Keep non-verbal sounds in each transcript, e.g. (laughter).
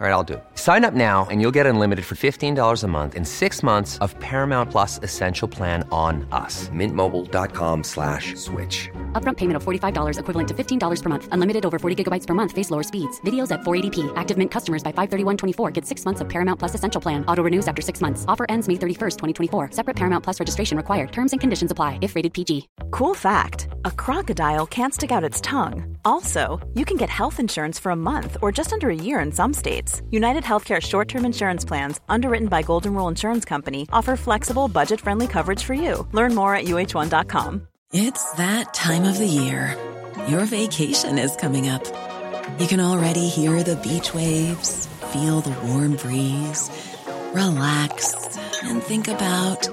All right, I'll do it. Sign up now and you'll get unlimited for $15 a month in six months of Paramount Plus Essential Plan on us. Mintmobile.com slash switch. Upfront payment of $45 equivalent to $15 per month. Unlimited over 40 gigabytes per month. Face lower speeds. Videos at 480p. Active Mint customers by 531.24 get six months of Paramount Plus Essential Plan. Auto renews after six months. Offer ends May 31st, 2024. Separate Paramount Plus registration required. Terms and conditions apply if rated PG. Cool fact a crocodile can't stick out its tongue. Also, you can get health insurance for a month or just under a year in some states. United Healthcare short term insurance plans, underwritten by Golden Rule Insurance Company, offer flexible, budget friendly coverage for you. Learn more at uh1.com. It's that time of the year. Your vacation is coming up. You can already hear the beach waves, feel the warm breeze, relax, and think about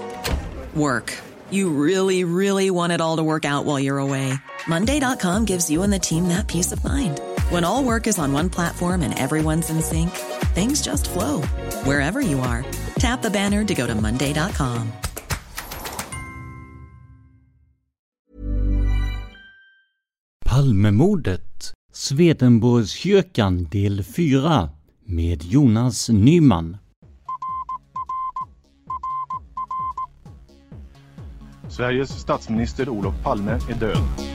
work. You really, really want it all to work out while you're away. Monday.com gives you and the team that peace of mind. When all work is on one platform and everyone's in sync, things just flow wherever you are. Tap the banner to go to Monday.com. Palmemordet Swedenborgskyrkan del 4 med Jonas Nyman. Sveriges statsminister Olof Palme är död.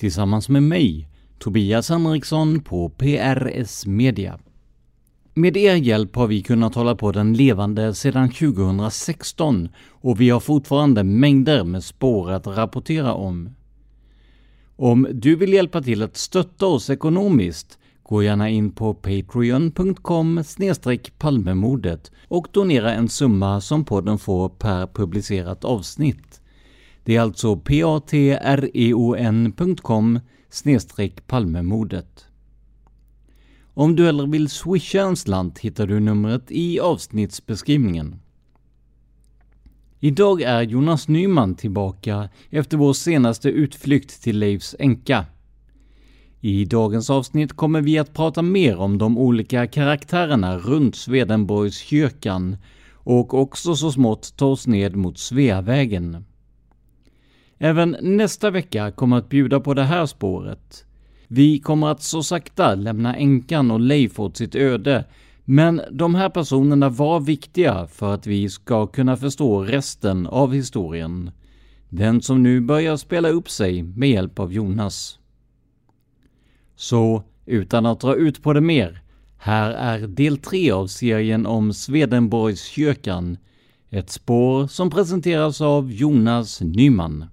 tillsammans med mig, Tobias Henriksson på PRS Media. Med er hjälp har vi kunnat hålla på den levande sedan 2016 och vi har fortfarande mängder med spår att rapportera om. Om du vill hjälpa till att stötta oss ekonomiskt Gå gärna in på patreon.com palmemordet och donera en summa som podden får per publicerat avsnitt. Det är alltså patreon.com palmemordet. Om du hellre vill swisha en slant hittar du numret i avsnittsbeskrivningen. Idag är Jonas Nyman tillbaka efter vår senaste utflykt till Leifs änka. I dagens avsnitt kommer vi att prata mer om de olika karaktärerna runt Swedenborgskyrkan och också så smått ta oss ned mot Sveavägen. Även nästa vecka kommer att bjuda på det här spåret. Vi kommer att så sakta lämna änkan och Leif åt sitt öde, men de här personerna var viktiga för att vi ska kunna förstå resten av historien. Den som nu börjar spela upp sig med hjälp av Jonas. Så utan att dra ut på det mer, här är del 3 av serien om Swedenborgskyrkan. Ett spår som presenteras av Jonas Nyman.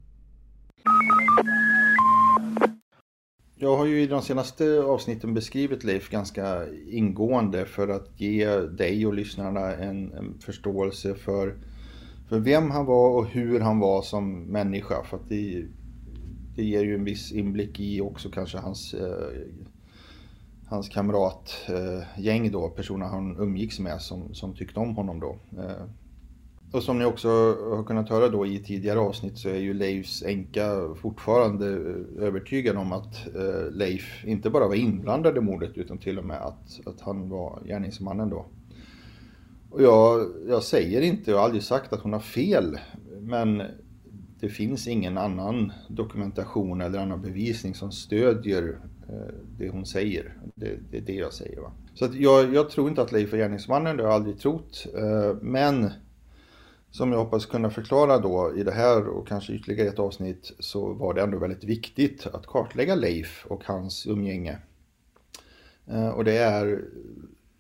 Jag har ju i de senaste avsnitten beskrivit Leif ganska ingående för att ge dig och lyssnarna en, en förståelse för, för vem han var och hur han var som människa. För att det, det ger ju en viss inblick i också kanske hans, eh, hans kamratgäng eh, då, personer han umgicks med som, som tyckte om honom då. Eh, och som ni också har kunnat höra då i tidigare avsnitt så är ju Leifs änka fortfarande eh, övertygad om att eh, Leif inte bara var inblandad i mordet utan till och med att, att han var gärningsmannen då. Och jag, jag säger inte, jag har aldrig sagt att hon har fel, men det finns ingen annan dokumentation eller annan bevisning som stödjer eh, det hon säger. Det, det är det jag säger. Va? Så att jag, jag, tror inte att Leif är gärningsmannen, det har jag aldrig trott. Men som jag hoppas kunna förklara då i det här och kanske ytterligare ett avsnitt så var det ändå väldigt viktigt att kartlägga Leif och hans umgänge. Eh, och det är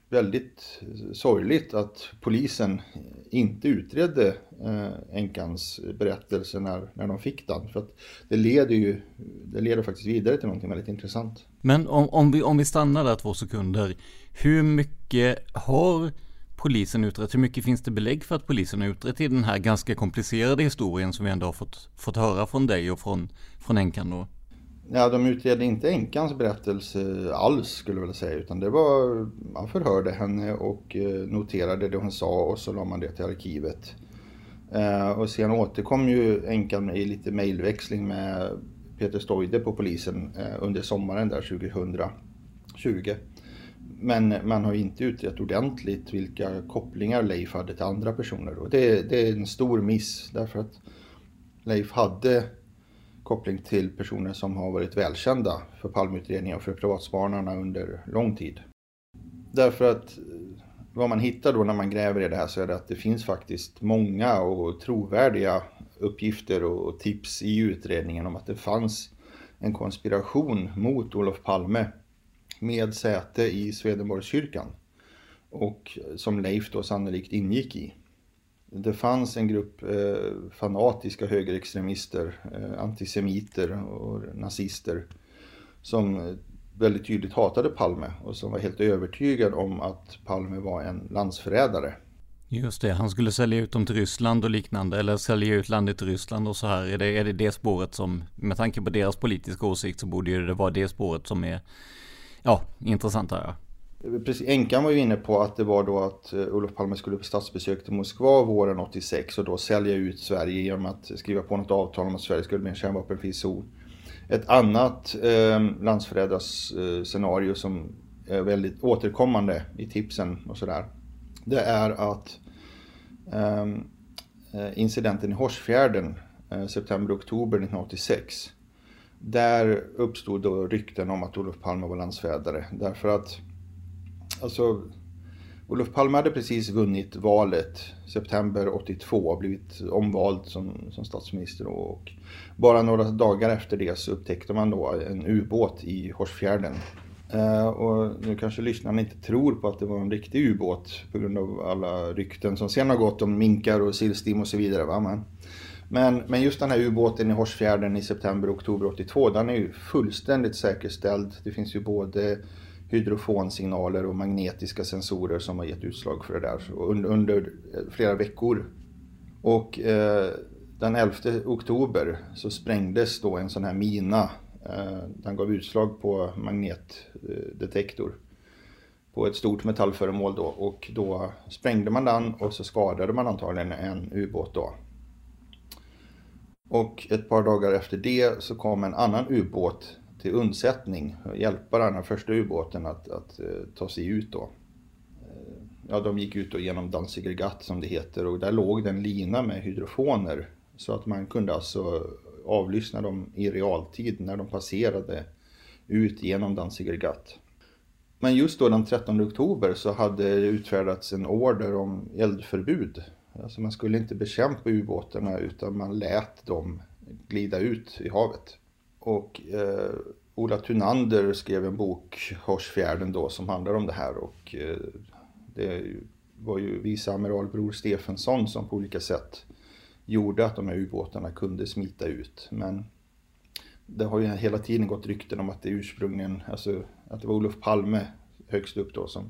väldigt sorgligt att polisen inte utredde eh, änkans berättelse när, när de fick den. För att det leder ju det leder faktiskt vidare till någonting väldigt intressant. Men om, om, vi, om vi stannar där två sekunder. Hur mycket har polisen utrett? Hur mycket finns det belägg för att polisen har utrett i den här ganska komplicerade historien som vi ändå har fått, fått höra från dig och från, från änkan då? Ja, de utredde inte änkans berättelse alls skulle jag vilja säga, utan det var, man förhörde henne och eh, noterade det hon sa och så la man det till arkivet. Eh, och sen återkom ju änkan i lite mejlväxling med Peter Stoide på polisen eh, under sommaren där 2020. Men man har inte utrett ordentligt vilka kopplingar Leif hade till andra personer. Och det, det är en stor miss därför att Leif hade koppling till personer som har varit välkända för Palmeutredningen och för privatspanarna under lång tid. Därför att eh, vad man hittar då när man gräver i det här så är det att det finns faktiskt många och trovärdiga uppgifter och tips i utredningen om att det fanns en konspiration mot Olof Palme med säte i Swedenborgskyrkan och som Leif då sannolikt ingick i. Det fanns en grupp eh, fanatiska högerextremister, eh, antisemiter och nazister som väldigt tydligt hatade Palme och som var helt övertygad om att Palme var en landsförrädare. Just det, han skulle sälja ut dem till Ryssland och liknande, eller sälja ut landet till Ryssland och så här. Är det, är det det spåret som, med tanke på deras politiska åsikt så borde ju det vara det spåret som är, ja, intressant här. Eh, precis, Enkan var ju inne på att det var då att eh, Olof Palme skulle på statsbesök till Moskva våren 86 och då sälja ut Sverige genom att skriva på något avtal om att Sverige skulle bli en kärnvapenfri zon. Ett annat eh, landsförrädarscenario eh, som är väldigt återkommande i tipsen och sådär. Det är att eh, incidenten i Horsfjärden eh, september-oktober 1986. Där uppstod då rykten om att Olof Palme var landsfädare Därför att alltså, Olof Palme hade precis vunnit valet september 82 och blivit omvald som, som statsminister. Och bara några dagar efter det så upptäckte man då en ubåt i Horsfjärden. Uh, eh, och nu kanske lyssnarna inte tror på att det var en riktig ubåt på grund av alla rykten som sen har gått om minkar och sillstim och så vidare. Va? Men, men, men just den här ubåten i Horsfjärden i september oktober 82 den är ju fullständigt säkerställd. Det finns ju både hydrofonsignaler och magnetiska sensorer som har gett utslag för det där under, under flera veckor. Och eh, den 11 oktober så sprängdes då en sån här mina. Eh, den gav utslag på magnetdetektor på ett stort metallföremål då och då sprängde man den och så skadade man antagligen en ubåt då. Och ett par dagar efter det så kom en annan ubåt till undsättning och hjälpa den här första ubåten att, att, eh, ta sig ut då. Eh, ja, de gick ut då genom Danziger Gatt som det heter och där låg det en lina med hydrofoner så att man kunde alltså avlyssna dem i realtid när de passerade ut genom Danziger Gatt. Men just då den 13 oktober så hade det utfärdats en order om eldförbud. Alltså man skulle inte bekämpa ubåtarna utan man lät dem glida ut i havet. Och eh, Ola Tunander skrev en bok, Horsfjärden då, som handlar om det här. Och eh, det var ju viceamiral Bror Stefensson som på olika sätt gjorde att de här ubåtarna kunde smita ut. Men det har ju hela tiden gått rykten om att det ursprungligen, alltså att det var Olof Palme högst upp då som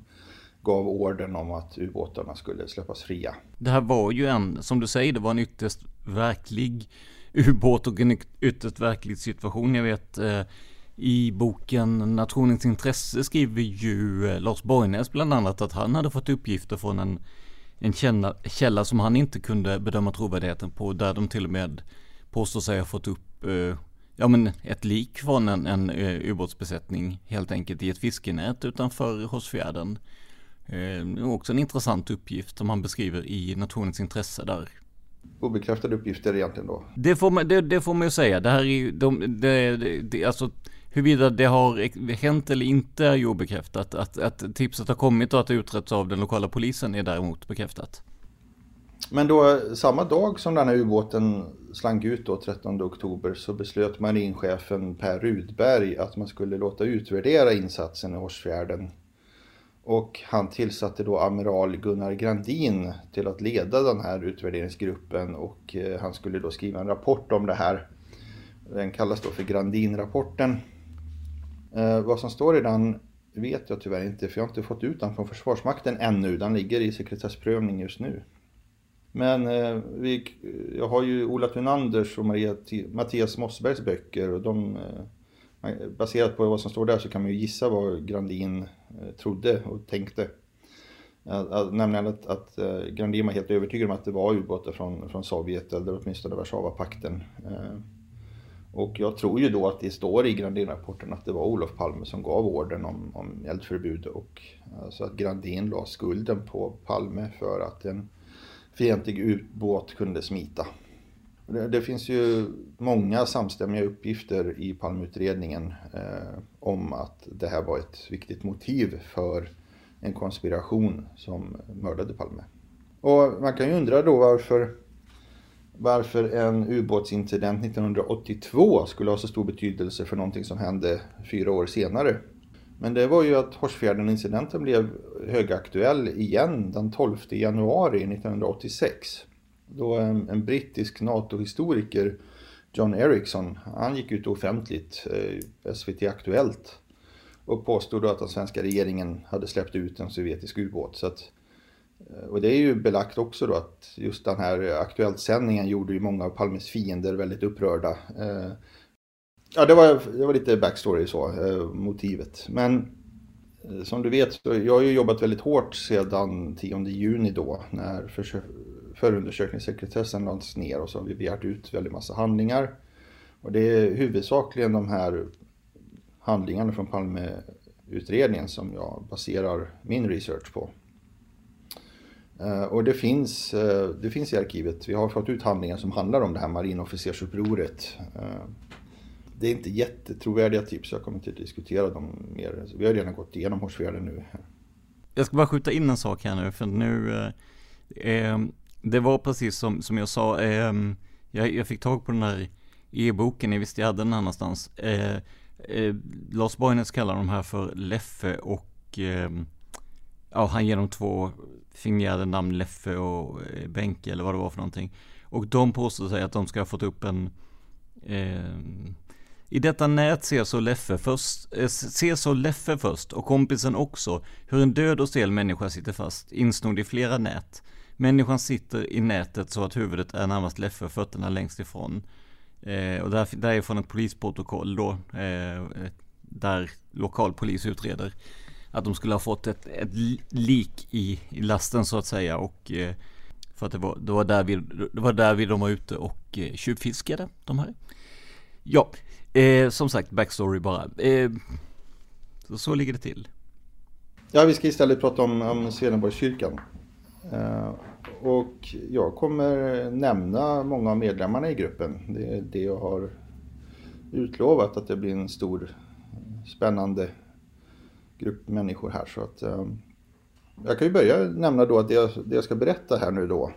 gav orden om att ubåtarna skulle släppas fria. Det här var ju en, som du säger, det var en ytterst verklig ubåt och en ytterst verklig situation. Jag vet eh, i boken Nationens intresse skriver ju eh, Lars Borgnäs bland annat att han hade fått uppgifter från en, en källa, källa som han inte kunde bedöma trovärdigheten på. Där de till och med påstår sig ha fått upp eh, ja, men ett lik från en, en eh, ubåtsbesättning helt enkelt i ett fiskenät utanför Hårsfjärden. Uh, också en intressant uppgift som han beskriver i Nationens intresse där obekräftade uppgifter egentligen då. Det får man, det, det får man ju säga. Det här är ju, de, det, det, alltså huruvida det har hänt eller inte är ju obekräftat. Att, att tipset har kommit och att det utretts av den lokala polisen är däremot bekräftat. Men då samma dag som den här ubåten slank ut då 13 oktober så beslöt marinchefen Per Rudberg att man skulle låta utvärdera insatsen i Horsfjärden och han tillsatte då amiral Gunnar Grandin till att leda den här utvärderingsgruppen och eh, han skulle då skriva en rapport om det här. Den kallas då för Grandinrapporten. Eh, vad som står i den vet jag tyvärr inte för jag har inte fått ut den från Försvarsmakten ännu. Den ligger i sekretessprövning just nu. Men eh, vi, jag har ju Ola Thunanders och Maria, Mattias Mossbergs böcker och de, eh, baserat på vad som står där så kan man ju gissa vad Grandin Eh, trodde och tänkte. Att, nämligen att, att eh, Grandin var helt övertygad om att det var ubåtar från, från Sovjet eller åtminstone Warszawapakten. Eh. Och jag tror ju då att det står i Grandin-rapporten att det var Olof Palme som gav orden om, om eldförbud och alltså att Grandin la skulden på Palme för att en fientlig ubåt kunde smita. Det, det, finns ju många samstämmiga uppgifter i Palmeutredningen eh, om att det här var ett viktigt motiv för en konspiration som mördade Palme. Och man kan ju undra då varför varför en ubåtsincident 1982 skulle ha så stor betydelse för någonting som hände fyra år senare. Men det var ju att Horsfjärden-incidenten blev högaktuell igen den 12 januari 1986. Då en, en brittisk NATO-historiker, John Ericsson, han gick ut offentligt, eh, SVT Aktuellt, och påstod då att den svenska regeringen hade släppt ut en sovjetisk ubåt. Så att eh, och det är ju belagt också då att just den här Aktuellt-sändningen gjorde ju många av Palmes fiender väldigt upprörda. Eh, ja, det var, det var lite backstory så, eh, motivet. Men eh, som du vet, så jag har ju jobbat väldigt hårt sedan 10 juni då när förundersökningssekretessen lades ner och så har vi begärt ut väldigt massa handlingar. Och det är huvudsakligen de här handlingarna från Palmeutredningen som jag baserar min research på. Eh, och det finns, eh, det finns i arkivet. Vi har fått ut handlingar som handlar om det här marinofficersupproret. Eh, det är inte jättetrovärdiga tips, jag kommer inte att diskutera dem mer. Vi har redan gått igenom Hårsfjärden nu. Jag ska bara skjuta in en sak här nu, för nu eh, det var precis som, som jag sa, eh, jag, jag, fick tag på den här e-boken, jag visste jag hade den annanstans. Eh, eh, Lars Borgnäs kallar de här för Leffe och ehm, ja, han ger dem två fingerade namn, Leffe och eh, Benke eller vad det var för någonting. Och de påstår sig att de ska ha fått upp en eh, i detta nät ser så Leffe först, eh, ser så Leffe först och kompisen också hur en död och stel människa sitter fast, insnord i flera nät. Människan sitter i nätet så att huvudet är närmast Leffe och fötterna längst ifrån. Eh, och där, där är från ett polisprotokoll då, eh, där lokal polis utreder att de skulle ha fått ett, ett lik i, i lasten så att säga och eh, för att det var, det var där vi, det var där vi de var ute och eh, tjuvfiskade de här. Ja, eh, som sagt backstory bara. Eh, så, så ligger det till. Ja, vi ska istället prata om, om Swedenborgskyrkan. Eh, och jag kommer nämna många av medlemmarna i gruppen. Det är det jag har utlovat att det blir en stor spännande grupp människor här. Så att, ehm, jag kan ju börja nämna då att det jag, det jag ska berätta här nu då,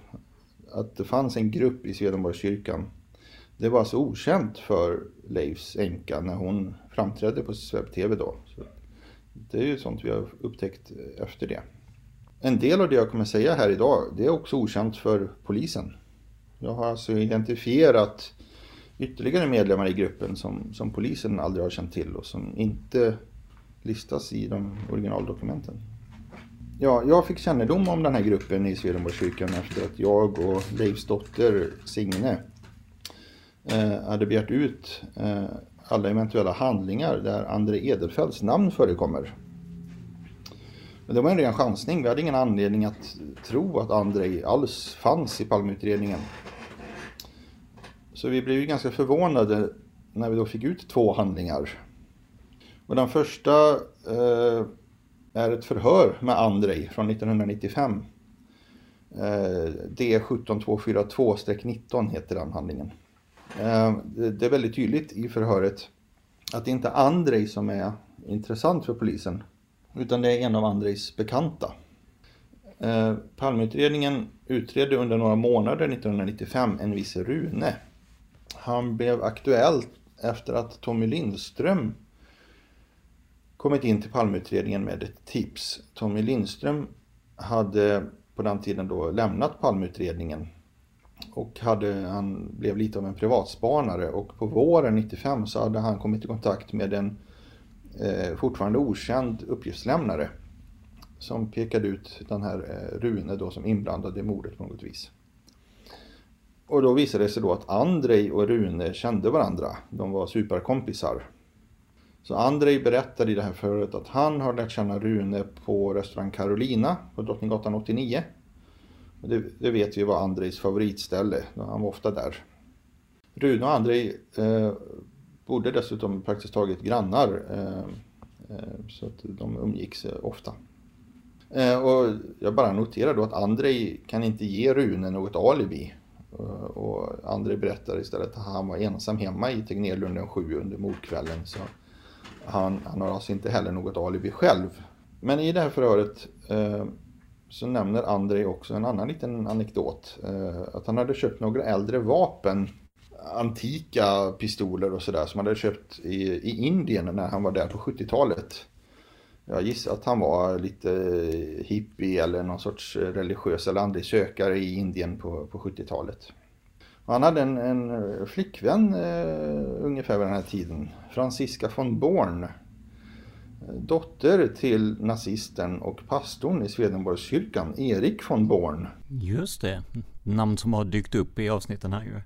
att det fanns en grupp i Swedenborgskyrkan. Det var alltså okänt för Leifs änka när hon framträdde på SvebTV då. Så det är ju sånt vi har upptäckt efter det. En del av det jag kommer säga här idag, det är också okänt för polisen. Jag har alltså identifierat ytterligare medlemmar i gruppen som, som polisen aldrig har känt till och som inte listas i de originaldokumenten. Ja, jag fick kännedom om den här gruppen i Swedenborgskyrkan efter att jag och Leifs dotter Signe eh, hade begärt ut eh, alla eventuella handlingar där André Edelfeldts namn förekommer. Men det var en ren chansning. Vi hade ingen anledning att tro att Andrej alls fanns i Palmeutredningen. Så vi blev ju ganska förvånade när vi då fick ut två handlingar och den första eh, är ett förhör med Andrei från 1995. Eh, D17242-19 heter den handlingen. Eh, det, det är väldigt tydligt i förhöret att det inte är Andrei som är intressant för polisen. Utan det är en av Andrejs bekanta. Eh, Palmeutredningen utredde under några månader 1995 en viss Rune. Han blev aktuell efter att Tommy Lindström kommit in till Palmeutredningen med ett tips. Tommy Lindström hade på den tiden då lämnat Palmeutredningen och hade, han blev lite av en privatspanare och på våren 95 så hade han kommit i kontakt med en eh, Eh, fortfarande okänd uppgiftslämnare som pekade ut den här eh, Rune då som inblandad i mordet på något vis. Och då visade det sig då att Andrej och Rune kände varandra. De var superkompisar. Så Andrej berättade i det här förhöret att han har lärt känna Rune på restaurang Carolina på Drottninggatan 89. Det, det, vet vi var Andrejs favoritställe, han var ofta där. Rune och Andrej eh, bodde dessutom praktiskt taget grannar. Eh, eh, så att de umgicks eh, ofta. Och jag bara noterar då att Andrei kan inte ge Rune något alibi. Och Andrei berättar istället att han var ensam hemma i Tegnérlunden 7 under mordkvällen. Så han, han, har alltså inte heller något alibi själv. Men i det här förhöret eh, så nämner Andrei också en annan liten anekdot. Eh, att han hade köpt några äldre vapen, antika pistoler och sådär som han hade köpt i, i Indien när han var där på 70-talet. Jag gissar att han var lite hippie eller någon sorts religiös eller andlig sökare i Indien på, på 70-talet. Han hade en, en flickvän eh, ungefär vid den här tiden, Franziska von Born. Dotter till nazisten och pastorn i Swedenborgskyrkan, Erik von Born. Just det, namn som har dykt upp i avsnitten här ju.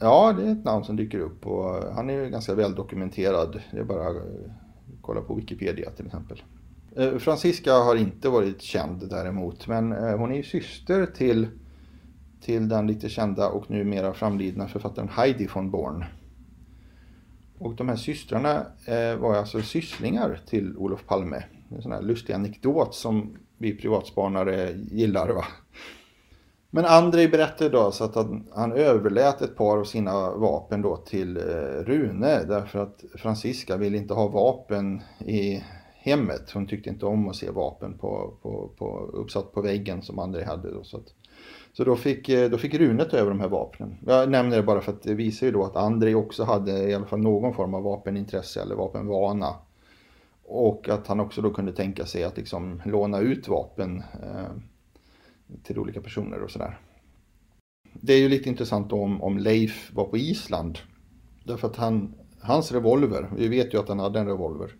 Ja, det är ett namn som dyker upp och han är ju ganska väldokumenterad. Det är bara att eh, kolla på Wikipedia till exempel. Eh, Francisca har inte varit känd däremot, men eh, hon är ju syster till till den lite kända och numera framlidna författaren Heidi von Born. Och de här systrarna var alltså sysslingar till Olof Palme. En sån här lustig anekdot som vi privatspanare gillar. Va? Men Andrei berättade då så att han, han överlät ett par av sina vapen då till eh, Rune därför att Franziska ville inte ha vapen i hemmet. Hon tyckte inte om att se vapen på, på, på, uppsatt på väggen som Andrei hade. Då, så att, så då fick, eh, då fick Rune ta över de här vapnen. Jag nämner det bara för att det visar ju då att Andrei också hade i alla fall någon form av vapenintresse eller vapenvana. Och att han också då kunde tänka sig att liksom låna ut vapen eh, till olika personer och sådär. Det är ju lite intressant om, om Leif var på Island. Därför att han, hans revolver, vi vet ju att han hade en revolver.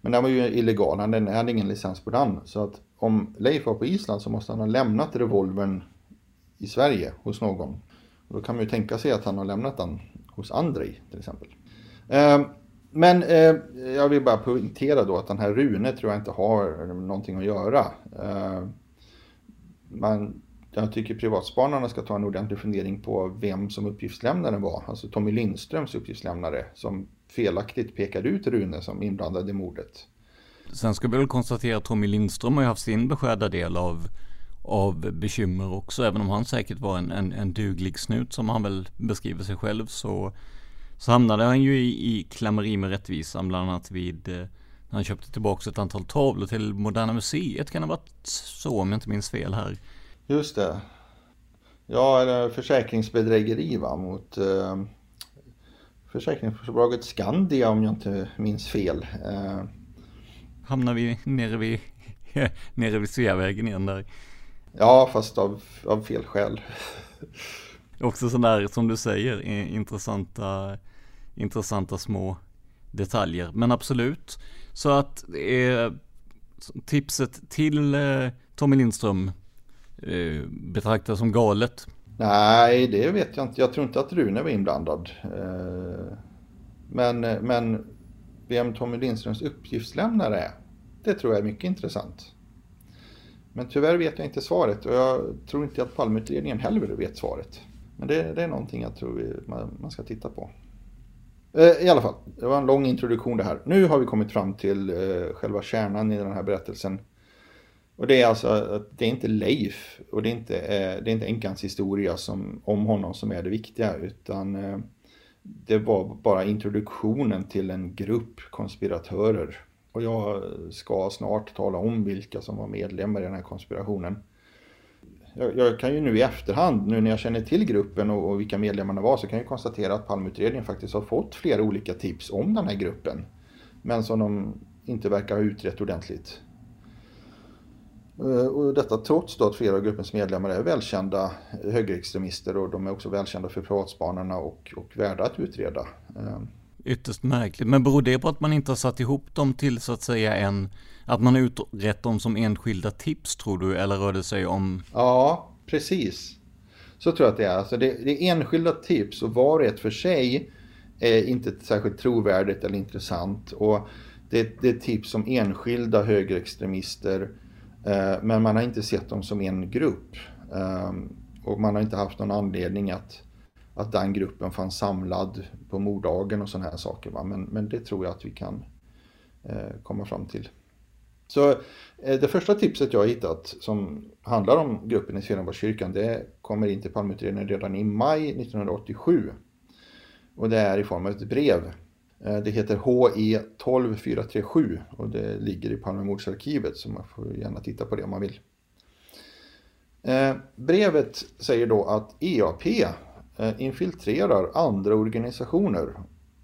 Men den var ju illegal, han hade ingen licens på den. Så att om Leif var på Island så måste han ha lämnat revolvern i Sverige hos någon. Och då kan man ju tänka sig att han har lämnat den hos Andrei till exempel. Eh, men eh, jag vill bara poängtera då att den här Rune tror jag inte har någonting att göra. Eh, man, jag tycker privatspanarna ska ta en ordentlig fundering på vem som uppgiftslämnaren var. Alltså Tommy Lindströms uppgiftslämnare som felaktigt pekade ut Rune som inblandad i mordet. Sen ska vi väl konstatera att Tommy Lindström har ju haft sin beskärda del av av bekymmer också. Även om han säkert var en, en, en duglig snut som han väl beskriver sig själv så, så hamnade han ju i, i klammeri med rättvisan bland annat vid eh, han köpte tillbaka ett antal tavlor till Moderna Museet. Kan det ha varit så om jag inte minns fel här? Just det. Ja, eller försäkringsbedrägeri va, mot eh, försäkringsbolaget Skandia om jag inte minns fel. Eh. Hamnar vi nere vid, (laughs) nere vid Sveavägen igen där? Ja, fast av, av fel skäl. (laughs) Också sådär som du säger, intressanta, intressanta små detaljer. Men absolut. Så att eh, tipset till eh, Tommy Lindström eh, betraktas som galet. Nej, det vet jag inte. Jag tror inte att Rune var inblandad. Eh, men, men vem Tommy Lindströms uppgiftslämnare är, det tror jag är mycket intressant. Men tyvärr vet jag inte svaret och jag tror inte att Palmeutredningen heller vet svaret. Men det, det är någonting jag tror vi, man, man, ska titta på. Eh, I alla fall, det var en lång introduktion det här. Nu har vi kommit fram till eh, själva kärnan i den här berättelsen. Och det är alltså att det är inte Leif och det är inte, eh, det är inte änkans historia som, om honom som är det viktiga utan det var bara introduktionen till en grupp konspiratörer och jag ska snart tala om vilka som var medlemmar i den här konspirationen. Jag, jag kan ju nu i efterhand, nu när jag känner till gruppen och, och vilka medlemmarna var, så kan jag konstatera att Palmeutredningen faktiskt har fått flera olika tips om den här gruppen. Men som de inte verkar ha utrett ordentligt. Eh, och detta trots då att flera av gruppens medlemmar är välkända högerextremister och de är också välkända för privatspanarna och, och värda att utreda. Eh, Ytterst märkligt. Men beror det på att man inte har satt ihop dem till så att säga en, att man har utrett dem som enskilda tips tror du? Eller rör det sig om? Ja, precis. Så tror jag att det är. Alltså det, det är enskilda tips och var och ett för sig är inte särskilt trovärdigt eller intressant. Och det, det är tips som enskilda högerextremister eh, men man har inte sett dem som en grupp. Eh, och man har inte haft någon anledning att, att den gruppen fanns samlad på morddagen och sådana här saker. Va? Men, men det tror jag att vi kan eh, komma fram till. Så eh, det första tipset jag har hittat som handlar om gruppen i Swedenborgskyrkan det kommer in till Palmeutredningen redan i maj 1987. Och det är i form av ett brev. Eh, det heter HE 12437 och det ligger i Palmemordsarkivet så man får gärna titta på det om man vill. Eh, brevet säger då att EAP Eh, infiltrerar andra organisationer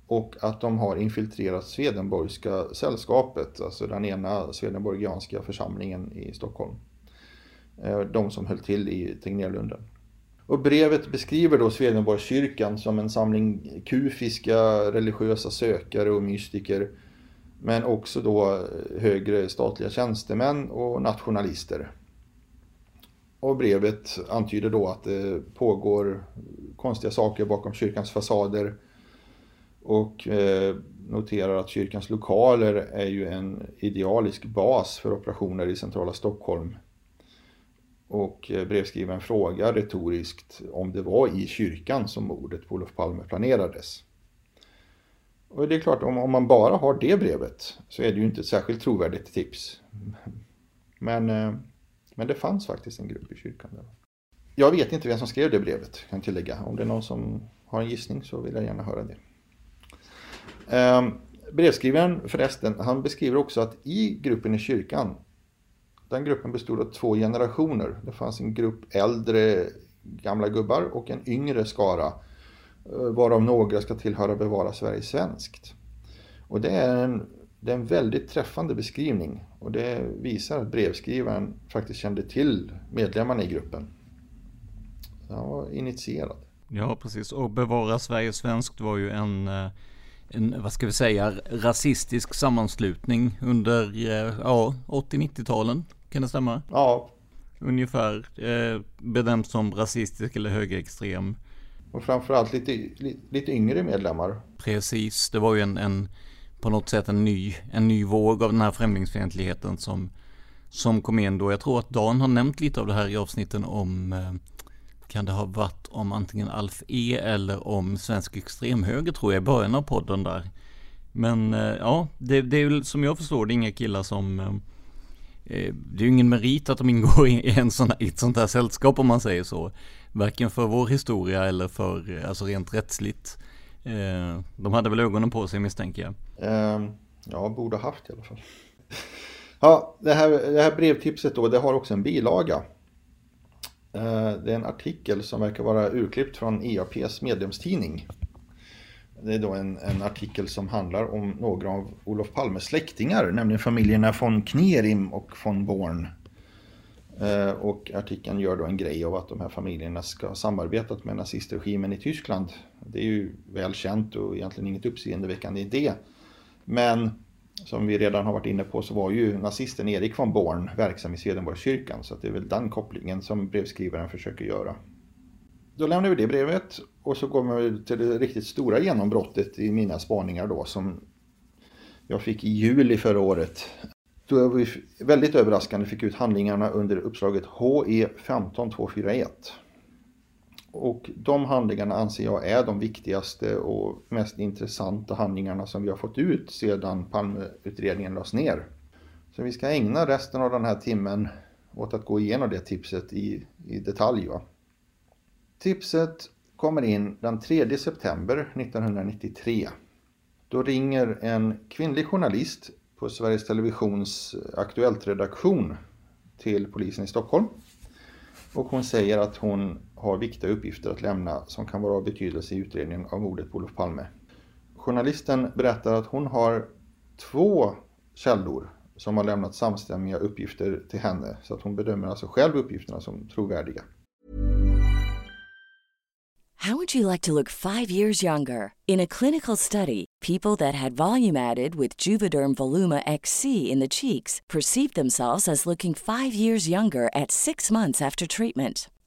och att de har infiltrerat Swedenborgska sällskapet, alltså den ena Swedenborgianska församlingen i Stockholm. Eh, de som höll till i Tegnérlunden. Och brevet beskriver då Swedenborgskyrkan som en samling kufiska religiösa sökare och mystiker. Men också då eh, högre statliga tjänstemän och nationalister. Och brevet antyder då att det pågår konstiga saker bakom kyrkans fasader och eh, noterar att kyrkans lokaler är ju en idealisk bas för operationer i centrala Stockholm. Och eh, brevskrivaren frågar retoriskt om det var i kyrkan som mordet på Olof Palme planerades. Och det är klart, om, om man bara har det brevet så är det ju inte ett särskilt trovärdigt tips. Men, eh, men det fanns faktiskt en grupp i kyrkan. Där. Jag vet inte vem som skrev det brevet, kan jag tillägga. Om det är någon som har en gissning så vill jag gärna höra det. Eh, brevskrivaren förresten, han beskriver också att i gruppen i kyrkan, den gruppen bestod av två generationer. Det fanns en grupp äldre gamla gubbar och en yngre skara, eh, varav några ska tillhöra Bevara Sverige svenskt. Och det är en, det är en väldigt träffande beskrivning och det visar att brevskrivaren faktiskt kände till medlemmarna i gruppen. Så han var initierad. Ja, precis. Och Bevara Sverige svenskt var ju en eh, en, vad ska vi säga, rasistisk sammanslutning under eh, ja, 80-90-talen. Kan det stämma? Ja. Ungefär eh, bedöms som rasistisk eller högerextrem. Och framförallt lite, lite, lite yngre medlemmar. Precis, det var ju en, en på något sätt en ny, en ny våg av den här främlingsfientligheten som, som kom in då. Jag tror att Dan har nämnt lite av det här i avsnitten om eh, kan det ha varit om antingen Alf E eller om svensk extremhöger tror jag i början av podden där. Men eh, ja, det, det är väl som jag förstår det är inga killar som eh, eh, det är ju ingen merit att de ingår i, en sån, i ett sånt här sällskap om man säger så. Varken för vår historia eller för, alltså rent rättsligt. De hade väl ögonen på sig misstänker jag. Ehm, ja, borde ha haft i alla fall. Ja, det här, det här brevtipset då, det har också en bilaga. Ehm, det är en artikel som verkar vara urklippt från EAPs medlemstidning. Det är då en, en, artikel som handlar om några av Olof Palmes släktingar, nämligen familjerna von Knerim och von Born. Ehm, och artikeln gör då en grej av att de här familjerna ska ha samarbetat med nazistregimen i Tyskland. Det är ju väl känt och egentligen inget uppseendeväckande i det. Men som vi redan har varit inne på så var ju nazisten Erik von Born verksam i Swedenborgskyrkan så det är väl den kopplingen som brevskrivaren försöker göra. Då lämnar vi det brevet och så går vi till det riktigt stora genombrottet i mina spaningar då som jag fick i juli förra året. Då vi väldigt överraskande fick ut handlingarna under uppslaget HE 15241. Och de handlingarna anser jag är de viktigaste och mest intressanta handlingarna som vi har fått ut sedan Palmeutredningen lades ner. Så vi ska ägna resten av den här timmen åt att gå igenom det tipset i, i detalj. Va? Tipset kommer in den 3 september 1993. Då ringer en kvinnlig journalist på Sveriges Televisions Aktuellt-redaktion till polisen i Stockholm. Och hon säger att hon har viktiga uppgifter att lämna som kan vara av betydelse i utredningen av mordet på Olof Palme. Journalisten berättar att hon har två källor som har lämnat samstämmiga uppgifter till henne så att hon bedömer alltså själv uppgifterna som trovärdiga. How would you like to look five years younger? In a clinical study, people that had volume added with Juvederm Voluma XC in the cheeks perceived themselves as looking five years younger at six months after treatment.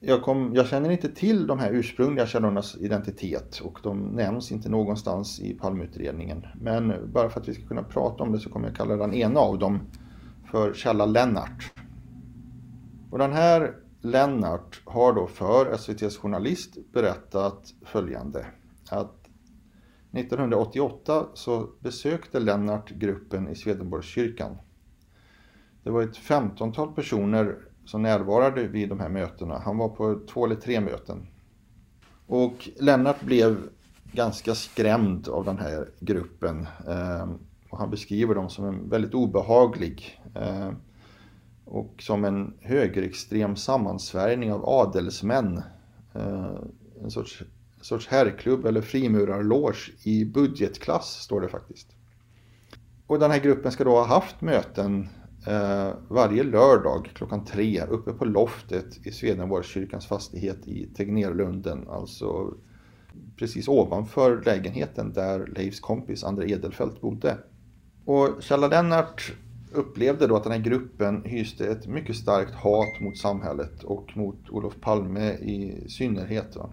Jag, kom, jag känner inte till de här ursprungliga källornas identitet och de nämns inte någonstans i palmutredningen. Men bara för att vi ska kunna prata om det så kommer jag kalla den ena av dem för källa Lennart. Och den här Lennart har då för SVTs journalist berättat följande. Att 1988 så besökte Lennart gruppen i Swedenborgskyrkan. Det var ett femtontal personer som närvarade vid de här mötena. Han var på två eller tre möten. Och Lennart blev ganska skrämd av den här gruppen. Ehm, och han beskriver dem som en väldigt obehaglig ehm, och som en högerextrem sammansvärjning av adelsmän. Ehm, en sorts, en sorts herrklubb eller frimurarloge i budgetklass står det faktiskt. Och den här gruppen ska då ha haft möten eh, varje lördag klockan tre uppe på loftet i Swedenborgskyrkans fastighet i Tegnérlunden. Alltså precis ovanför lägenheten där Leifs kompis André Edelfelt bodde. Och Kjella Lennart upplevde då att den här gruppen hyste ett mycket starkt hat mot samhället och mot Olof Palme i synnerhet. Va?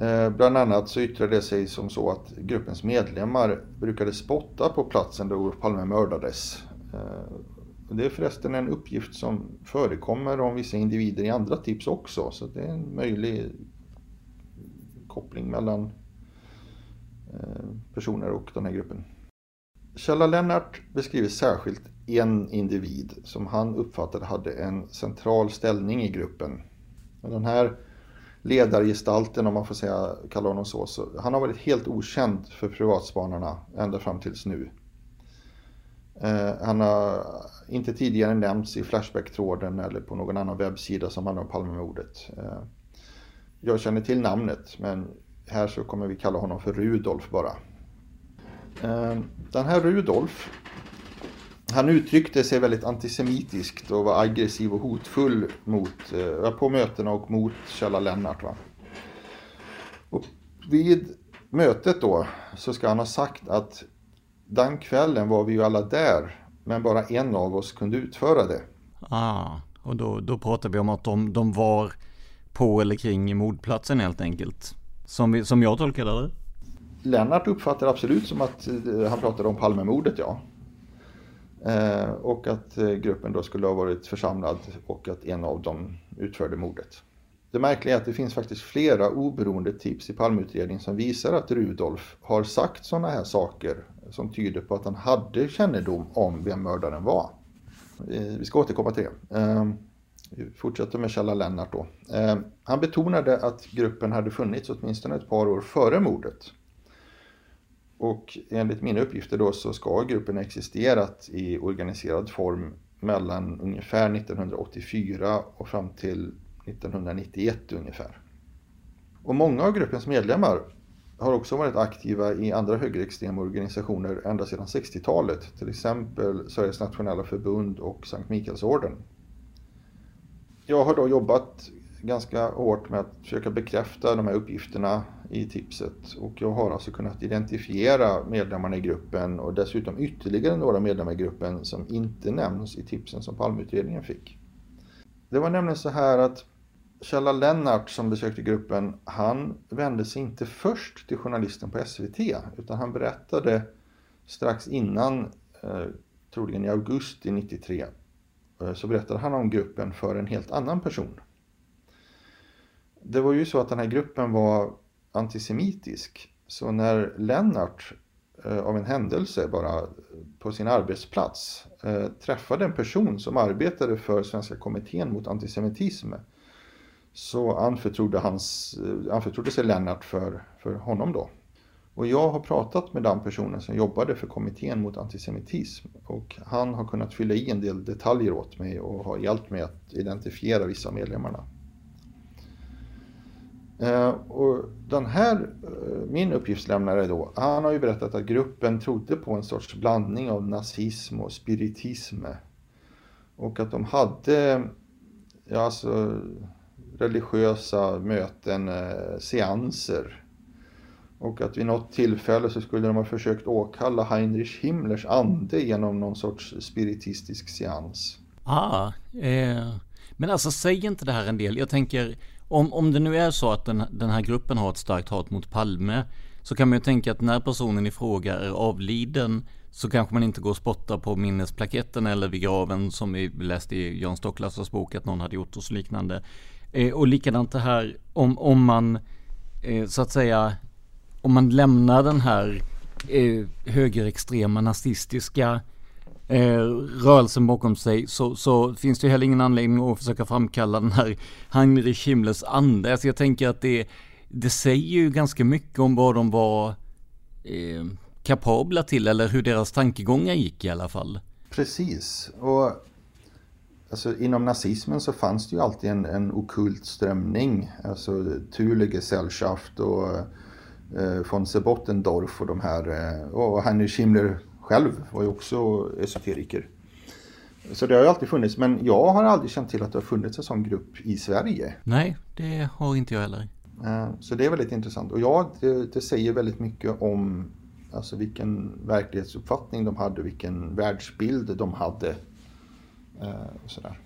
Eh, bland annat så yttrade det sig som så att gruppens medlemmar brukade spotta på platsen där Olof Palme mördades. Eh, det är förresten en uppgift som förekommer om vissa individer i andra tips också, så det är en möjlig koppling mellan eh, personer och den här gruppen. Källa Lennart beskriver särskilt en individ som han uppfattade hade en central ställning i gruppen. Den här ledargestalten, om man får säga, kalla honom så, så han har varit helt okänd för privatspanarna ända fram tills nu. Eh, han har inte tidigare nämnts i Flashback-tråden eller på någon annan webbsida som handlar om Palmemordet. Eh, jag känner till namnet men här så kommer vi kalla honom för Rudolf bara. Eh, den här Rudolf, han uttryckte sig väldigt antisemitiskt och var aggressiv och hotfull mot, på mötena och mot Kjella Lennart. Va? Och vid mötet då så ska han ha sagt att den kvällen var vi ju alla där, men bara en av oss kunde utföra det. Ah. Och då, då pratar vi om att de, de var på eller kring mordplatsen helt enkelt. Som, vi, som jag tolkade det. Lennart uppfattar absolut som att eh, han pratade om Palmemordet, ja. Eh, och att eh, gruppen då skulle ha varit församlad och att en av dem utförde mordet. Det märkliga är att det finns faktiskt flera oberoende tips i Palmeutredningen som visar att Rudolf har sagt sådana här saker som tyder på att han hade kännedom om vem mördaren var. Eh, vi ska återkomma till det. Ehm, vi fortsätter med Kjella Lennart då. Ehm, han betonade att gruppen hade funnits åtminstone ett par år före mordet. Och enligt mina uppgifter då så ska gruppen ha existerat i organiserad form mellan ungefär 1984 och fram till 1991 ungefär. Och många av gruppens medlemmar har också varit aktiva i andra högerextrema organisationer ända sedan 60-talet, till exempel Sveriges nationella förbund och Sankt Mikaelsorden. Jag har då jobbat ganska hårt med att försöka bekräfta de här uppgifterna i tipset och jag har alltså kunnat identifiera medlemmarna i gruppen och dessutom ytterligare några medlemmar i gruppen som inte nämns i tipsen som Palmeutredningen fick. Det var nämligen så här att Kjella Lennart som besökte gruppen, han vände sig inte först till journalisten på SVT utan han berättade strax innan, eh, troligen i augusti 93, eh, så berättade han om gruppen för en helt annan person. Det var ju så att den här gruppen var antisemitisk. Så när Lennart eh, av en händelse bara eh, på sin arbetsplats eh, träffade en person som arbetade för Svenska kommittén mot antisemitism så anförtrodde, hans, eh, anförtrodde sig Lennart för, för honom då. Och jag har pratat med den personen som jobbade för kommittén mot antisemitism och han har kunnat fylla i en del detaljer åt mig och har hjälpt mig att identifiera vissa medlemmarna. Eh, och den här, eh, min uppgiftslämnare då, han har ju berättat att gruppen trodde på en sorts blandning av nazism och spiritism. Och att de hade, ja alltså religiösa möten, eh, seanser. Och att vid något tillfälle så skulle de ha försökt åkalla Heinrich Himmlers ande genom någon sorts spiritistisk seans. Ah, eh, men alltså säg inte det här en del. Jag tänker, om, om det nu är så att den, den här gruppen har ett starkt hat mot Palme så kan man ju tänka att när personen i fråga är avliden så kanske man inte går och spottar på minnesplaketten eller vid graven som vi läste i Jan Stocklassas bok att någon hade gjort och så liknande. Eh, och likadant det här om, om man eh, så att säga om man lämnar den här eh, högerextrema nazistiska eh, rörelsen bakom sig så, så finns det heller ingen anledning att försöka framkalla den här Heinrich Himmlers ande. Alltså jag tänker att det, det säger ju ganska mycket om vad de var eh, kapabla till eller hur deras tankegångar gick i alla fall. Precis. Och alltså, inom nazismen så fanns det ju alltid en, en okult strömning. Alltså Thule Gesellschaft och eh, von Sebottendorf och de här. Eh, och Heinrich Himmler själv var ju också esoteriker. Så det har ju alltid funnits, men jag har aldrig känt till att det har funnits en sån grupp i Sverige. Nej, det har inte jag heller. Eh, så det är väldigt intressant. Och ja, det, det säger väldigt mycket om alltså vilken verklighetsuppfattning de hade, vilken världsbild de hade. Eh, och sådär.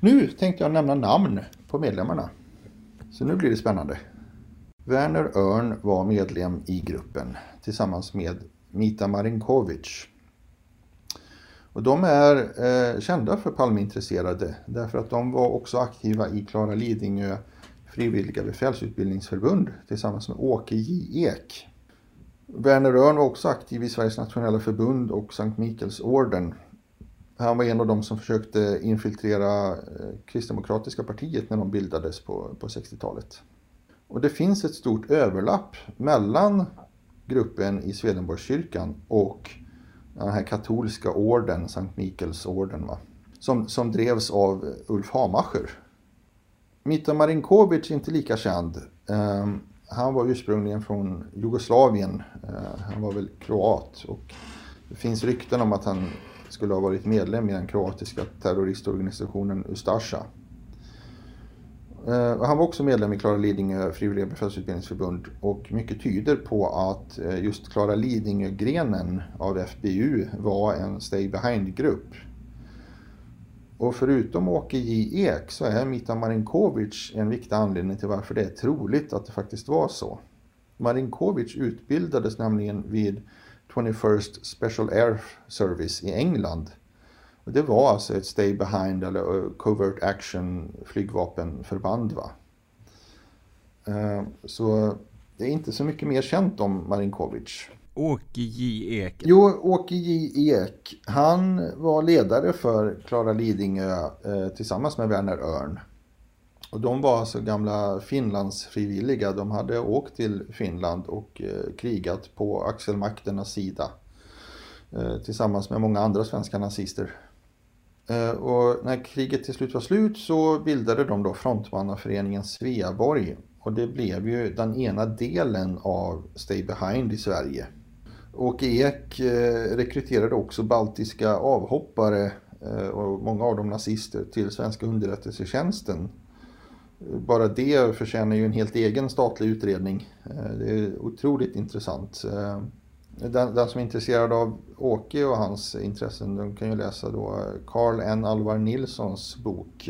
Nu tänkte jag nämna namn på medlemmarna. Så nu blir det spännande. Werner Örn var medlem i gruppen tillsammans med Mita Marinkovic. Och de är eh, kända för Palmeintresserade därför att de var också aktiva i Klara Lidingö frivilliga befälsutbildningsförbund tillsammans med Åke J. Ek. Werner Örn var också aktiv i Sveriges nationella förbund och Sankt Mikaelsorden. Han var en av de som försökte infiltrera eh, Kristdemokratiska partiet när de bildades på, på 60-talet. Och det finns ett stort överlapp mellan gruppen i Swedenborgskyrkan och den här katolska orden, Sankt Mikaelsorden, va? Som, som drevs av Ulf Hamacher. Mita Marinkovic är inte lika känd. Ehm, han var ursprungligen från Jugoslavien. Ehm, han var väl kroat och det finns rykten om att han skulle ha varit medlem i den kroatiska terroristorganisationen Ustasja. Eh, han var också medlem i Klara Lidingö frivilliga befälsutbildningsförbund och mycket tyder på att eh, just Klara Lidingö-grenen av FBU var en stay behind-grupp. Och förutom Åke J Ek så är Mita Marinkovic en viktig anledning till varför det är troligt att det faktiskt var så. Marinkovic utbildades nämligen vid 21st Special Air Service i England. Och det var alltså ett stay behind eller covert action flygvapenförband. Va? Eh, så det är inte så mycket mer känt om Marinkovic. Åke J Ek? Jo, Åke J Ek. Han var ledare för Klara Lidingö eh, tillsammans med Werner Örn. Och de var alltså gamla Finlandsfrivilliga. De hade åkt till Finland och eh, krigat på axelmakternas sida. Eh, tillsammans med många andra svenska nazister. Eh, och när kriget till slut var slut så bildade de då frontmannaföreningen Sveaborg. Och det blev ju den ena delen av Stay Behind i Sverige. Åke Ek eh, rekryterade också baltiska avhoppare eh, och många av dem nazister till svenska underrättelsetjänsten. Bara det förtjänar ju en helt egen statlig utredning. Eh, det är otroligt intressant. Eh, den, den, som är intresserad av Åke och hans intressen de kan ju läsa då eh, Carl N. Alvar Nilssons bok.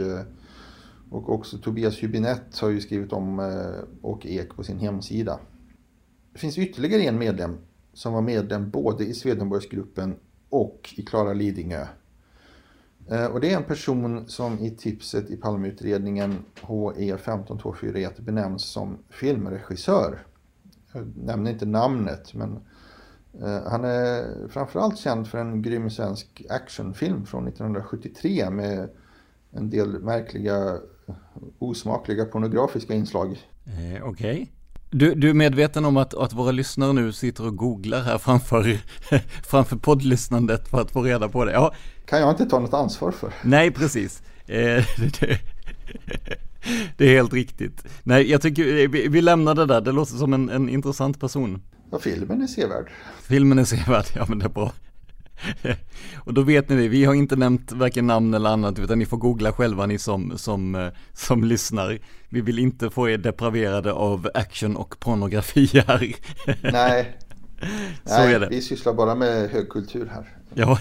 Och också Tobias Hübinette har ju skrivit om Åke Ek på sin hemsida. Det finns ytterligare en medlem som var medlem både i Swedenborgsgruppen och i Klara Lidingö. Eh, och det är en person som i tipset i Palmeutredningen HE 15241 benämns som filmregissör. Jag nämner inte namnet men eh, han är framförallt känd för en grym svensk actionfilm från 1973 med en del märkliga osmakliga pornografiska inslag. Eh, Okej. Okay. Du, du är medveten om att, att våra lyssnare nu sitter och googlar här framför, (laughs) framför poddlyssnandet för att få reda på det? Ja. Kan jag inte ta något ansvar för? Nej, precis. Eh, (laughs) det, det, är helt riktigt. Nej, jag tycker vi, vi lämnar det där. Det låter som en, en intressant person. Ja, filmen är sevärd. Filmen är sevärd, ja men det är bra. (laughs) och då vet ni det, vi har inte nämnt varken namn eller annat utan ni får googla själva ni som, som, eh, som lyssnar. Vi vill inte få er depraverade av action och pornografi (laughs) här. Nej, (laughs) Så Nej, är det. vi sysslar bara med högkultur här. Ja,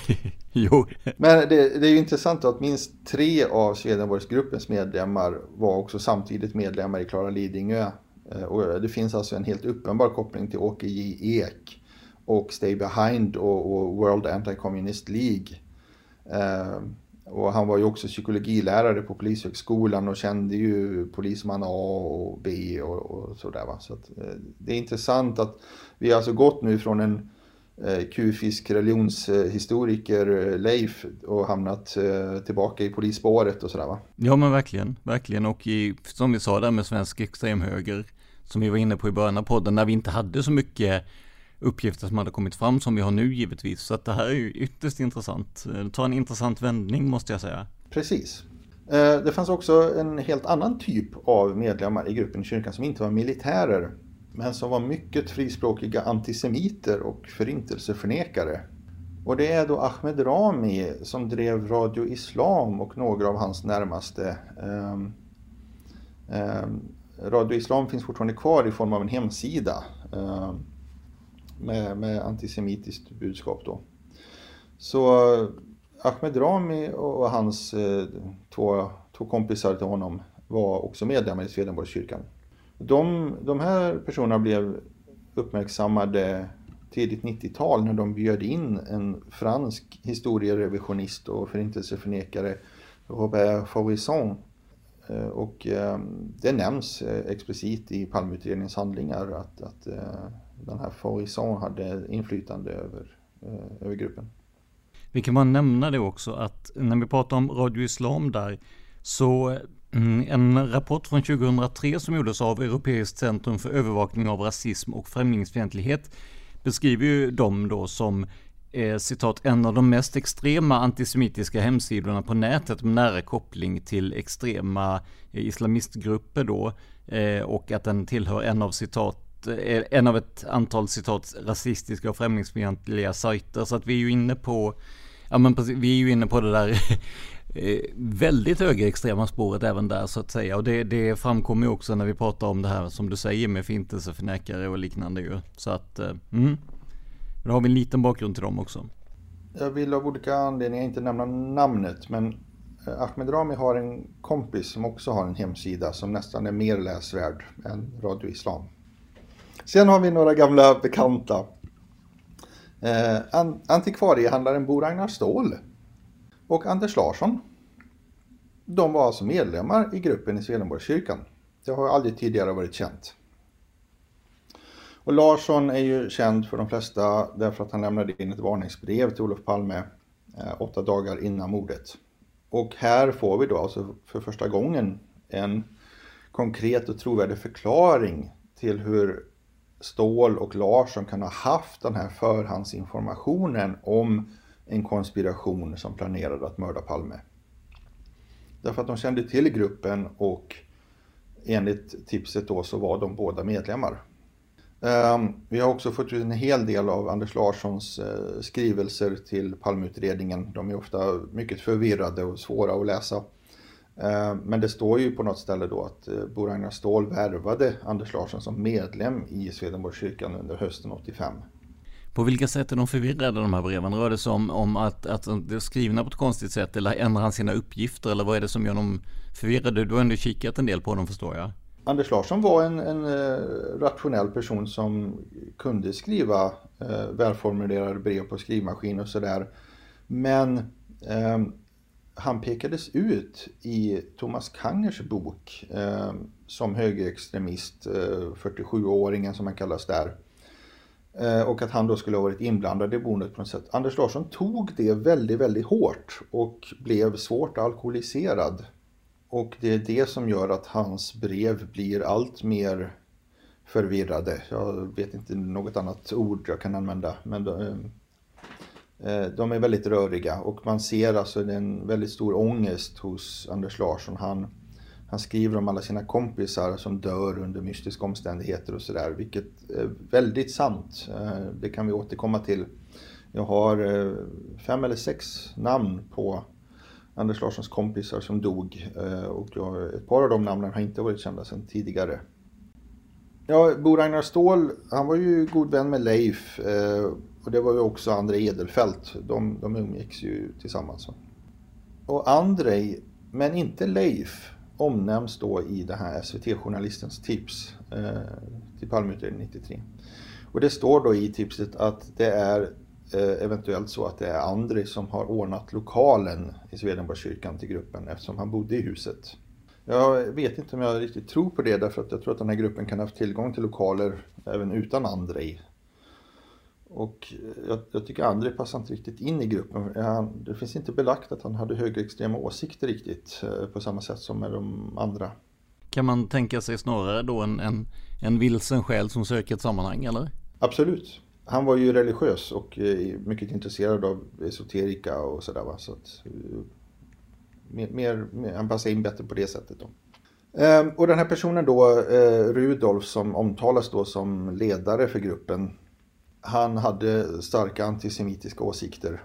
jo. Men det, det är ju intressant att minst tre av Swedenborgsgruppens medlemmar var också samtidigt medlemmar i Klara Lidingö. Eh, och det finns alltså en helt uppenbar koppling till Åke J. Ek och Stay Behind och, och World Anti-Communist League. Eh, och han var ju också psykologilärare på Polishögskolan och kände ju polisman A och B och, och sådär. Va? Så att, eh, det är intressant att vi har alltså gått nu från en eh, kufisk religionshistoriker, eh, Leif, och hamnat eh, tillbaka i polisspåret och sådär va? Ja men verkligen, verkligen. Och i, som vi sa där med svensk extremhöger, som vi var inne på i början av podden, när vi inte hade så mycket uppgifter som hade kommit fram som vi har nu givetvis. Så att det här är ju ytterst intressant. Eh, det tar en intressant vändning måste jag säga. Precis. Eh, det fanns också en helt annan typ av medlemmar i gruppen i kyrkan som inte var militärer men som var mycket frispråkiga antisemiter och förintelseförnekare. Och det är då Ahmed Rami som drev Radio Islam och några av hans närmaste. Um, um, Radio Islam finns fortfarande kvar i form av en hemsida. Um, med, med antisemitiskt budskap då. Så eh, Ahmed Rami och hans eh, två, två kompisar till honom var också medlemmar i Swedenborgskyrkan. De, de här personerna blev uppmärksammade tidigt 90-tal när de bjöd in en fransk historierevisionist och förintelseförnekare, Robert Faurisson. Eh, och eh, det nämns eh, explicit i Palmeutredningens handlingar att, att den här Faurisson hade inflytande över, eh, över gruppen. Vi kan bara nämna det också att när vi pratar om Radio Islam där så mm, en rapport från 2003 som gjordes av Europeiskt centrum för övervakning av rasism och främlingsfientlighet beskriver ju dem då som eh, citat en av de mest extrema antisemitiska hemsidorna på nätet med nära koppling till extrema eh, islamistgrupper då eh, och att den tillhör en av citat Eh, en av ett antal citat rasistiska och främlingsfientliga sajter. Så att vi är ju inne på, ja men precis, vi är ju inne på det där (laughs) eh, väldigt högerextrema spåret även där så att säga. Och det, det framkommer ju också när vi pratar om det här som du säger med förintelseförnekare och liknande ju. Så att, eh, mm. Då har vi en liten bakgrund till dem också. Jag vill av olika anledningar inte nämna namnet men Ahmed Rami har en kompis som också har en hemsida som nästan är mer läsvärd än Radio Islam. Sen har vi några gamla bekanta. Eh, antikvariehandlaren Bo Ragnar Ståhl och Anders Larsson. De var alltså medlemmar i gruppen i Swedenborgskyrkan. Det har aldrig tidigare varit känt. Och Larsson är ju känd för de flesta därför att han lämnade in ett varningsbrev till Olof Palme eh, åtta dagar innan mordet. Och här får vi då alltså för första gången en konkret och trovärdig förklaring till hur Ståhl och Larsson kan ha haft den här förhandsinformationen om en konspiration som planerade att mörda Palme. Därför att de kände till gruppen och enligt tipset då så var de båda medlemmar. Ehm, vi har också fått ut en hel del av Anders Larssons eh, skrivelser till Palmeutredningen. De är ofta mycket förvirrade och svåra att läsa. Ehm, men det står ju på något ställe då att eh, Bo Ragnar Ståhl värvade Anders Larsson som medlem i Swedenborgskyrkan under hösten 85. På vilka sätt är de förvirrade de här breven? Rör det sig om, om att, att det är skrivna på ett konstigt sätt eller ändrar han sina uppgifter eller vad är det som gör dem förvirrade? Du har ändå kikat en del på dem förstår jag. Anders Larsson var en, en uh, rationell person som kunde skriva uh, välformulerade brev på skrivmaskin och sådär. Men uh, han pekades ut i Thomas Kangers bok eh, som högerextremist, eh, 47-åringen som han kallas där. Eh, och att han då skulle ha varit inblandad i boendet på något sätt. Anders Larsson tog det väldigt, väldigt hårt och blev svårt alkoholiserad och det är det som gör att hans brev blir allt mer förvirrade. Jag vet inte något annat ord jag kan använda. Men Eh, de, är väldigt röriga och man ser alltså en väldigt stor ångest hos Anders Larsson. Han, han skriver om alla sina kompisar som dör under mystiska omständigheter och sådär, vilket är väldigt sant. Eh, det kan vi återkomma till. Jag har eh, fem eller sex namn på Anders Larssons kompisar som dog och ett par av de namnen har inte varit kända sedan tidigare. Ja, Bo Ragnar Ståhl, han var ju god vän med Leif och det var ju också André Edelfelt. De, de umgicks ju tillsammans. Och Andrei, men inte Leif, omnämns då i det här SVT-journalistens tips eh, till Palmeutredningen 93. Och det står då i tipset att det är Eh, eventuellt så att det är Andrei som har ordnat lokalen i Swedenborgskyrkan till gruppen eftersom han bodde i huset. Jag vet inte om jag riktigt tror på det därför att jag tror att den här gruppen kan ha haft tillgång till lokaler även utan Andrei. Och jag, jag tycker Andrei passar inte riktigt in i gruppen. Han, det finns inte belagt att han hade högerextrema åsikter riktigt eh, på samma sätt som med de andra. Kan man tänka sig snarare då en, en, en vilsen själ som söker ett sammanhang eller? Absolut han var ju religiös och eh, mycket intresserad av esoterika och sådär. Va? Så att, eh, mer, mer, han passade in bättre på det sättet. Då. Ehm, och den här personen då, Rudolf, som omtalas då som ledare för gruppen. Han hade starka antisemitiska åsikter.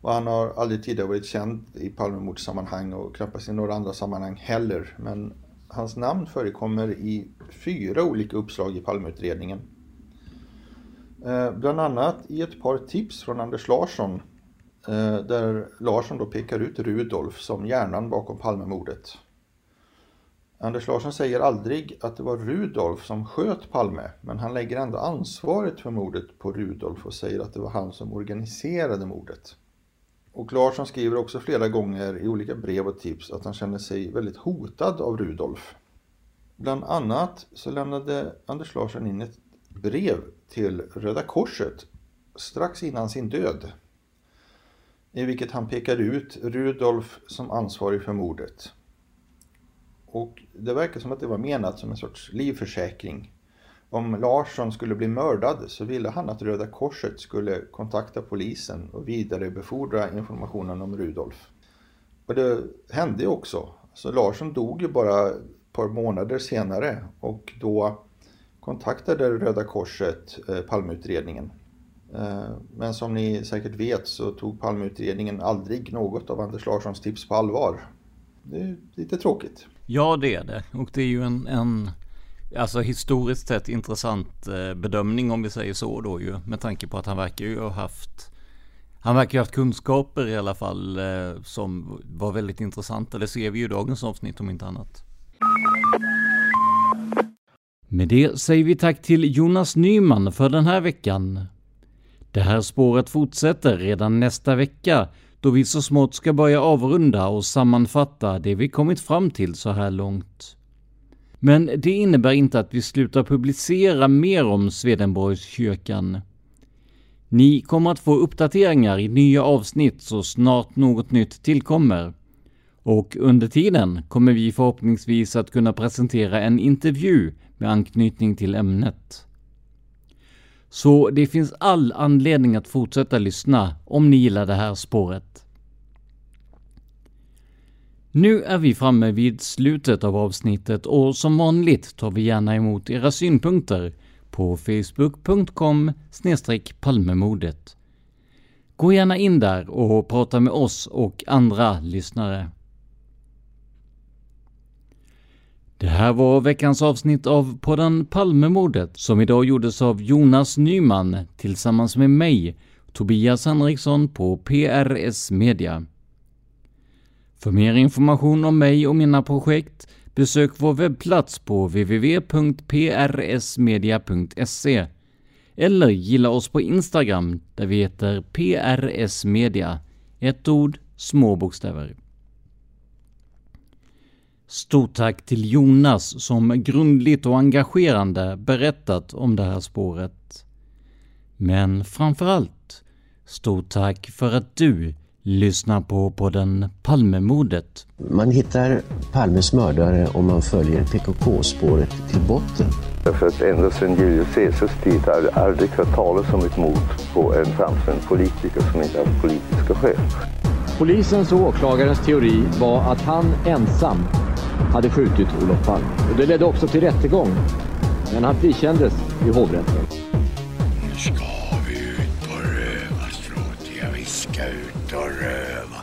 Och han har aldrig tidigare varit känd i Palmemordssammanhang och knappast i några andra sammanhang heller. Men hans namn förekommer i fyra olika uppslag i Palmeutredningen. Eh, bland annat i ett par tips från Anders Larsson eh, där Larsson då pekar ut Rudolf som hjärnan bakom Palmemordet. Anders Larsson säger aldrig att det var Rudolf som sköt Palme men han lägger ändå ansvaret för mordet på Rudolf och säger att det var han som organiserade mordet. Och Larsson skriver också flera gånger i olika brev och tips att han känner sig väldigt hotad av Rudolf. Bland annat så lämnade Anders Larsson in ett brev till Röda Korset strax innan sin död. I vilket han pekade ut Rudolf som ansvarig för mordet. Och det verkar som att det var menat som en sorts livförsäkring. Om Larsson skulle bli mördad så ville han att Röda Korset skulle kontakta polisen och vidarebefordra informationen om Rudolf. Och det hände ju också. Så Larsson dog ju bara ett par månader senare och då kontaktade Röda Korset eh, Palmeutredningen. Eh, men som ni säkert vet så tog Palmeutredningen aldrig något av Anders Larssons tips på allvar. Det är lite tråkigt. Ja, det är det. Och det är ju en, en alltså historiskt sett intressant eh, bedömning om vi säger så då ju. Med tanke på att han verkar ju ha haft Han verkar ju haft kunskaper i alla fall eh, som var väldigt intressanta. Det ser vi ju i dagens avsnitt om inte annat. Med det säger vi tack till Jonas Nyman för den här veckan. Det här spåret fortsätter redan nästa vecka då vi så smått ska börja avrunda och sammanfatta det vi kommit fram till så här långt. Men det innebär inte att vi slutar publicera mer om Swedenborgskyrkan. Ni kommer att få uppdateringar i nya avsnitt så snart något nytt tillkommer. Och under tiden kommer vi förhoppningsvis att kunna presentera en intervju med anknytning till ämnet. Så det finns all anledning att fortsätta lyssna om ni gillar det här spåret. Nu är vi framme vid slutet av avsnittet och som vanligt tar vi gärna emot era synpunkter på facebook.com palmemodet. Gå gärna in där och prata med oss och andra lyssnare. Det här var veckans avsnitt av podden Palmemordet som idag gjordes av Jonas Nyman tillsammans med mig, Tobias Henriksson på PRS Media. För mer information om mig och mina projekt besök vår webbplats på www.prsmedia.se eller gilla oss på Instagram där vi heter PRS Media. Ett ord, små bokstäver. Stort tack till Jonas som grundligt och engagerande berättat om det här spåret. Men framförallt, stort tack för att du lyssnar på podden Palmemordet. Man hittar Palmes mördare om man följer PKK-spåret till botten. Därför att ända sedan Julius Caesars tid har det aldrig hört talas om ett mord på en framstående politiker som inte haft politiska skäl. Polisens och åklagarens teori var att han ensam hade skjutit Olof Palme. Och det ledde också till rättegång. Men han frikändes i hovrätten. Nu ska vi ut på rövarstråt. Ja, vi ska ut och röva.